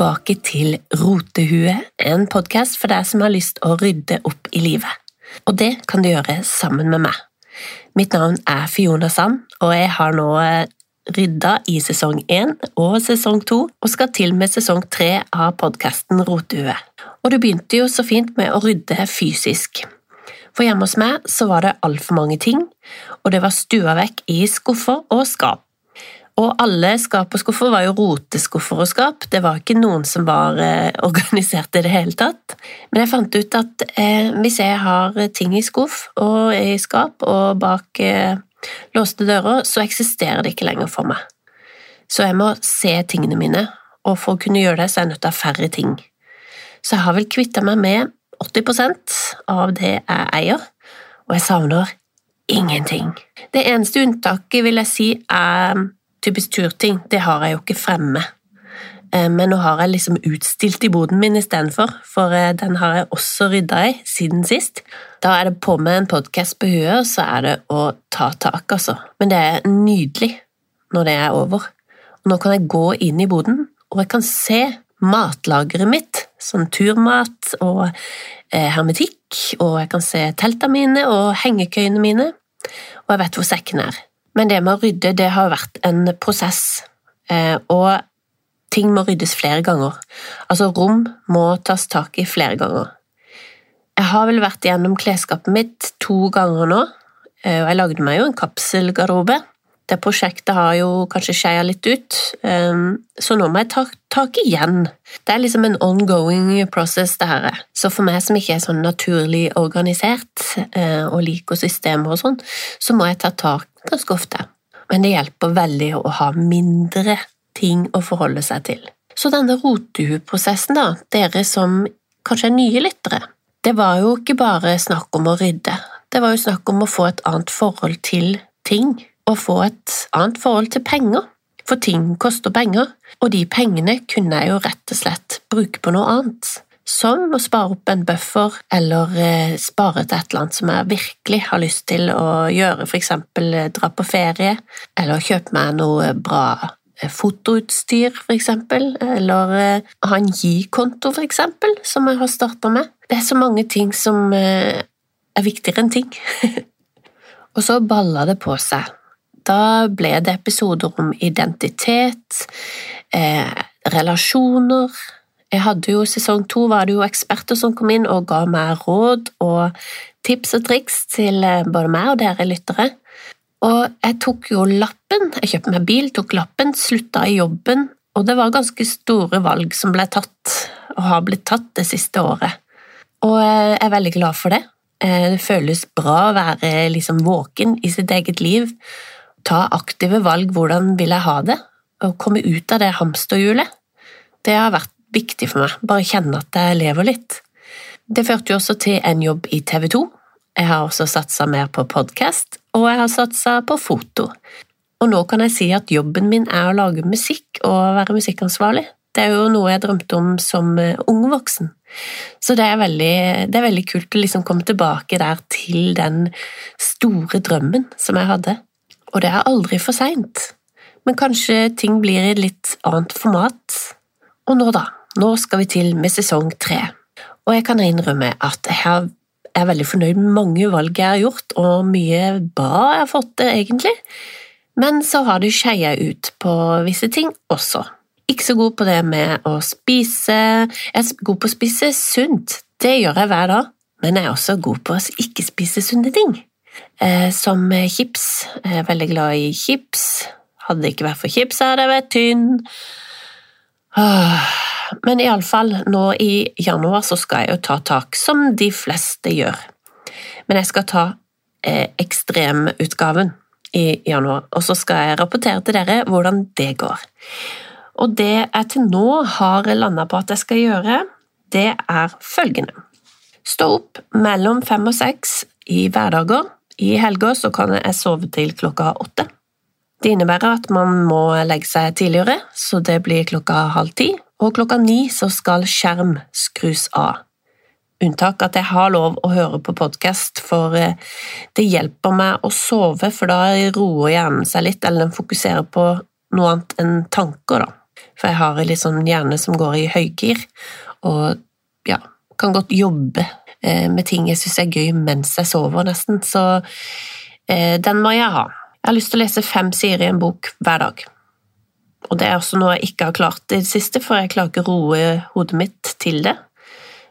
tilbake til Rotehue, en podkast for deg som har lyst å rydde opp i livet. Og det kan du gjøre sammen med meg. Mitt navn er Fiona Sand, og jeg har nå eh, rydda i sesong én og sesong to, og skal til med sesong tre av podkasten Rotehue. Og du begynte jo så fint med å rydde fysisk. For hjemme hos meg så var det altfor mange ting, og det var stua vekk i skuffer og skap. Og alle skap og skuffer var jo roteskuffer og skap, det var ikke noen som var eh, organisert i det hele tatt. Men jeg fant ut at eh, hvis jeg har ting i skuff og i skap og bak eh, låste dører, så eksisterer det ikke lenger for meg. Så jeg må se tingene mine, og for å kunne gjøre det, så er jeg nødt til å ha færre ting. Så jeg har vel kvitta meg med 80% av det jeg eier, og jeg savner ingenting. Det eneste unntaket vil jeg si er typisk turting, det har jeg jo ikke fremme. Eh, men nå har jeg liksom utstilt i boden min istedenfor, for eh, den har jeg også rydda i siden sist. Da er det på med en podkast på huet, så er det å ta tak, altså. Men det er nydelig når det er over. Og nå kan jeg gå inn i boden, og jeg kan se matlageret mitt, sånn turmat og eh, hermetikk, og jeg kan se teltene mine og hengekøyene mine, og jeg vet hvor sekken er. Men det med å rydde, det har vært en prosess, eh, og ting må ryddes flere ganger. Altså, rom må tas tak i flere ganger. Jeg har vel vært gjennom klesskapet mitt to ganger nå, eh, og jeg lagde meg jo en kapselgarderobe. Det prosjektet har jo kanskje skeia litt ut, eh, så nå må jeg ta tak igjen. Det er liksom en ongoing process, det her. Så for meg som ikke er sånn naturlig organisert og liker systemer og sånn, så må jeg ta tak ganske ofte, men det hjelper veldig å ha mindre ting å forholde seg til. Så denne rotehuprosessen, da, dere som kanskje er nye lyttere, det var jo ikke bare snakk om å rydde, det var jo snakk om å få et annet forhold til ting, og få et annet forhold til penger. For ting koster penger, og de pengene kunne jeg jo rett og slett bruke på noe annet som å spare opp en buffer eller eh, spare til et eller annet som jeg virkelig har lyst til å gjøre, eksempel eh, dra på ferie eller kjøpe meg noe bra eh, fotoutstyr, eksempel, eller ha en gi-konto, eksempel, som jeg har starta med. Det er så mange ting som er viktigere enn ting. Og så balla det på seg. Da ble det episoder om identitet, eh, relasjoner, jeg hadde jo Sesong to var det jo eksperter som kom inn og ga meg råd og tips og triks til eh, både meg og dere lyttere. Og jeg tok jo lappen, jeg kjøpte meg bil, tok lappen, slutta i jobben, og det var ganske store valg som ble tatt, og har blitt tatt det siste året. Og jeg er veldig glad for det. Eh, det føles bra å være liksom våken i sitt eget liv, ta aktive valg, hvordan vil jeg ha det, og komme ut av det hamsterhjulet. Det har vært viktig for meg, bare kjenne at jeg lever litt. Det førte jo også til en jobb i TV 2. Jeg har også satsa mer på podkast, og jeg har satsa på foto. Og nå kan jeg si at jobben min er å lage musikk og være musikkansvarlig. Det er jo noe jeg drømte om som eh, ung voksen. Så det er veldig, det er veldig kult å liksom komme tilbake der til den store drømmen som jeg hadde. Og det er aldri for seint. Men kanskje ting blir i et litt annet format. Og nå, da? Nå skal vi til med sesong tre, og jeg kan innrømme at jeg er veldig fornøyd med mange valg jeg har gjort, og mye bra jeg har fått til, egentlig, men så har det skeia ut på visse ting også. Ikke så god på det med å spise Jeg er god på å spise sunt, det gjør jeg hver dag, men jeg er også god på å ikke spise sunne ting. Eh, som chips. Jeg er veldig glad i chips. Hadde det ikke vært for chips, hadde jeg vært tynn. Ah. Men iallfall, nå i januar så skal jeg jo ta tak, som de fleste gjør. Men jeg skal ta eh, ekstremutgaven i januar, og så skal jeg rapportere til dere hvordan det går. Og det jeg til nå har landa på at jeg skal gjøre, det er følgende. Stå opp mellom fem og seks i hverdager. I helga så kan jeg sove til klokka åtte. Det innebærer at man må legge seg tidligere, så det blir klokka halv ti, og klokka ni så skal skjerm skrus av. Unntak at jeg har lov å høre på podkast, for eh, det hjelper meg å sove, for da roer hjernen seg litt, eller den fokuserer på noe annet enn tanker, da. For jeg har en litt sånn hjerne som går i høygir, og ja, kan godt jobbe med ting jeg syns er gøy mens jeg sover, nesten. Så eh, den må jeg ha. Jeg har lyst til å lese fem sider i en bok hver dag. Og det er også noe jeg ikke har klart i det siste, for jeg klarer ikke å roe hodet mitt til det.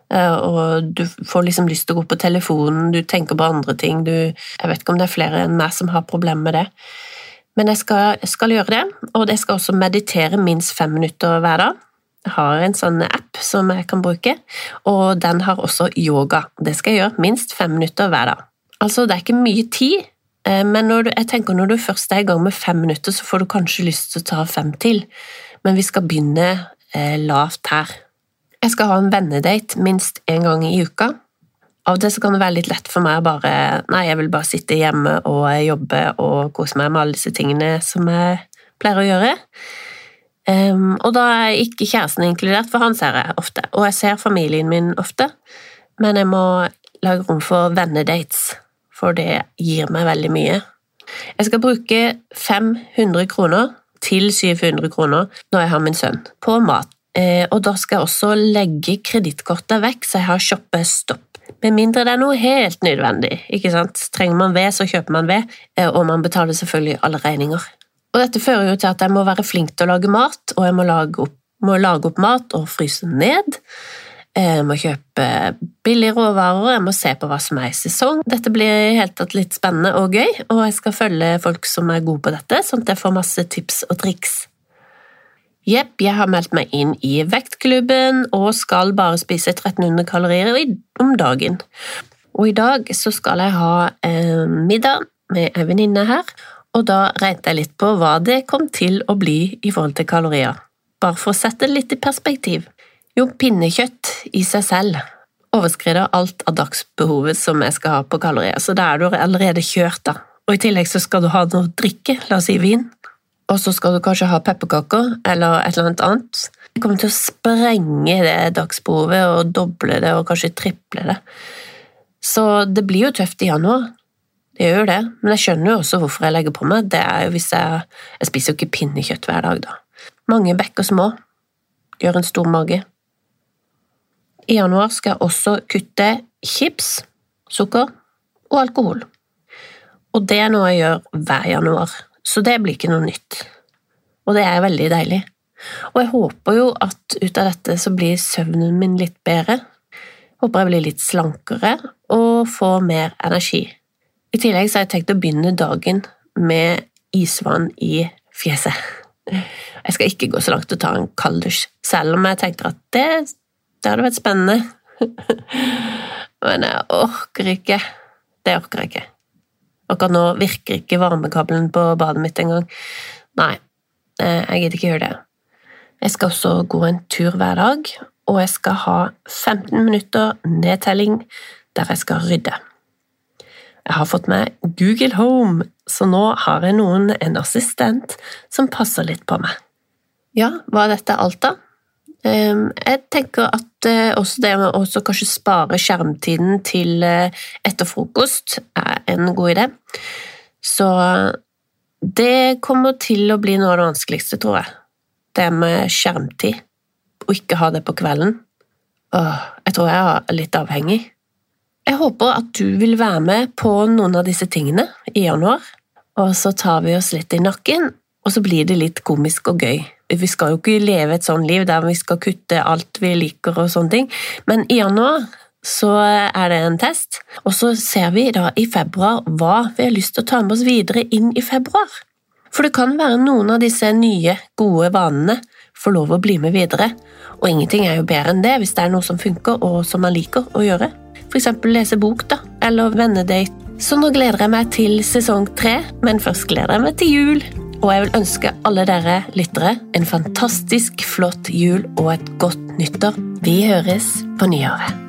Eh, og du får liksom lyst til å gå på telefonen, du tenker på andre ting, du Jeg vet ikke om det er flere enn meg som har problemer med det. Men jeg skal, jeg skal gjøre det, og jeg skal også meditere minst fem minutter hver dag. Har en sånn app som jeg kan bruke, og den har også yoga. Det skal jeg gjøre minst fem minutter hver dag. Altså, det er ikke mye tid, men men du, jeg tenker når du først er i gang med fem minutter, så får du kanskje lyst til å ta fem til. Men vi skal begynne eh, lavt her. Jeg skal ha en vennedate minst én gang i uka. Av og til kan det være litt lett for meg å bare Nei, jeg vil bare sitte hjemme og jobbe og kose meg med alle disse tingene som jeg pleier å gjøre. Um, og da er ikke kjæresten inkludert, for han ser jeg ofte. Og jeg ser familien min ofte, men jeg må lage rom for vennedates, for det gir meg veldig mye. Jeg skal bruke 500 kroner til 700 kroner når jeg har min sønn, på mat. Eh, og da skal jeg også legge kredittkortet vekk, så jeg har shoppestopp. Med mindre det er noe helt nødvendig. ikke sant? Trenger man ved, så kjøper man ved, eh, og man betaler selvfølgelig alle regninger. Og dette fører jo til at jeg må være flink til å lage mat, og jeg må lage opp, må lage opp mat og fryse ned. Jeg må kjøpe billige råvarer, jeg må se på hva som er i sesong. Dette blir helt tatt litt spennende og gøy, og jeg skal følge folk som er gode på dette, sånn at jeg får masse tips og triks. Jepp, jeg har meldt meg inn i vektklubben og skal bare spise 1300 kalorier om dagen. Og i dag så skal jeg ha eh, middag med ei venninne her, og da regnet jeg litt på hva det kom til å bli i forhold til kalorier. Bare for å sette det litt i perspektiv. Jo, pinnekjøtt i seg selv overskrider alt av dagsbehovet som jeg skal ha på kalorier, så da er du allerede kjørt, da. Og i tillegg så skal du ha noe å drikke, la oss si vin, og så skal du kanskje ha pepperkaker eller et eller annet annet. Det kommer til å sprenge det dagsbehovet og doble det og kanskje triple det. Så det blir jo tøft i januar. Det gjør jo det, men jeg skjønner jo også hvorfor jeg legger på meg. Det er jo hvis jeg, jeg spiser jo ikke pinnekjøtt hver dag, da. Mange bekker små gjør en stor mage. I januar skal jeg også kutte chips, sukker og alkohol. Og det er noe jeg gjør hver januar, så det blir ikke noe nytt. Og det er veldig deilig. Og jeg håper jo at ut av dette så blir søvnen min litt bedre. Håper jeg blir litt slankere og får mer energi. I tillegg så har jeg tenkt å begynne dagen med isvann i fjeset. Jeg skal ikke gå så langt og ta en kalddusj, selv om jeg tenker at det, det hadde vært spennende. Men jeg orker ikke. Det orker jeg ikke. Akkurat nå virker ikke varmekabelen på badet mitt engang. Nei, eh, jeg gidder ikke gjøre det. Jeg skal også gå en tur hver dag, og jeg skal ha 15 minutter nedtelling der jeg skal rydde. Jeg har fått meg Google Home, så nå har jeg noen en assistent som passer litt på meg. Ja, var dette alt, da? Ehm, jeg tenker at eh, også det med å kanskje spare skjermtiden til eh, etter frokost er en god idé. Så det kommer til å bli noe av det vanskeligste, tror jeg. Det med skjermtid. Å ikke ha det på kvelden. Åh, jeg tror jeg er litt avhengig. Jeg håper at du vil være med på noen av disse tingene i januar, og så tar vi oss litt i nakken, og så blir det litt komisk og gøy. Vi skal jo ikke leve et sånt liv der vi skal kutte alt vi liker og sånne ting, men i januar så er det en test, og så ser vi da i februar hva vi har lyst til å ta med oss videre inn i februar. For det kan være noen av disse nye, gode vanene får lov å bli med videre, og ingenting er jo bedre enn det hvis det er noe som funker og som man liker å gjøre. F.eks. lese bok, da, eller vennedate. Så nå gleder jeg meg til sesong tre, men først gleder jeg meg til jul. Og jeg vil ønske alle dere lyttere en fantastisk flott jul og et godt nyttår. Vi høres på nyåret.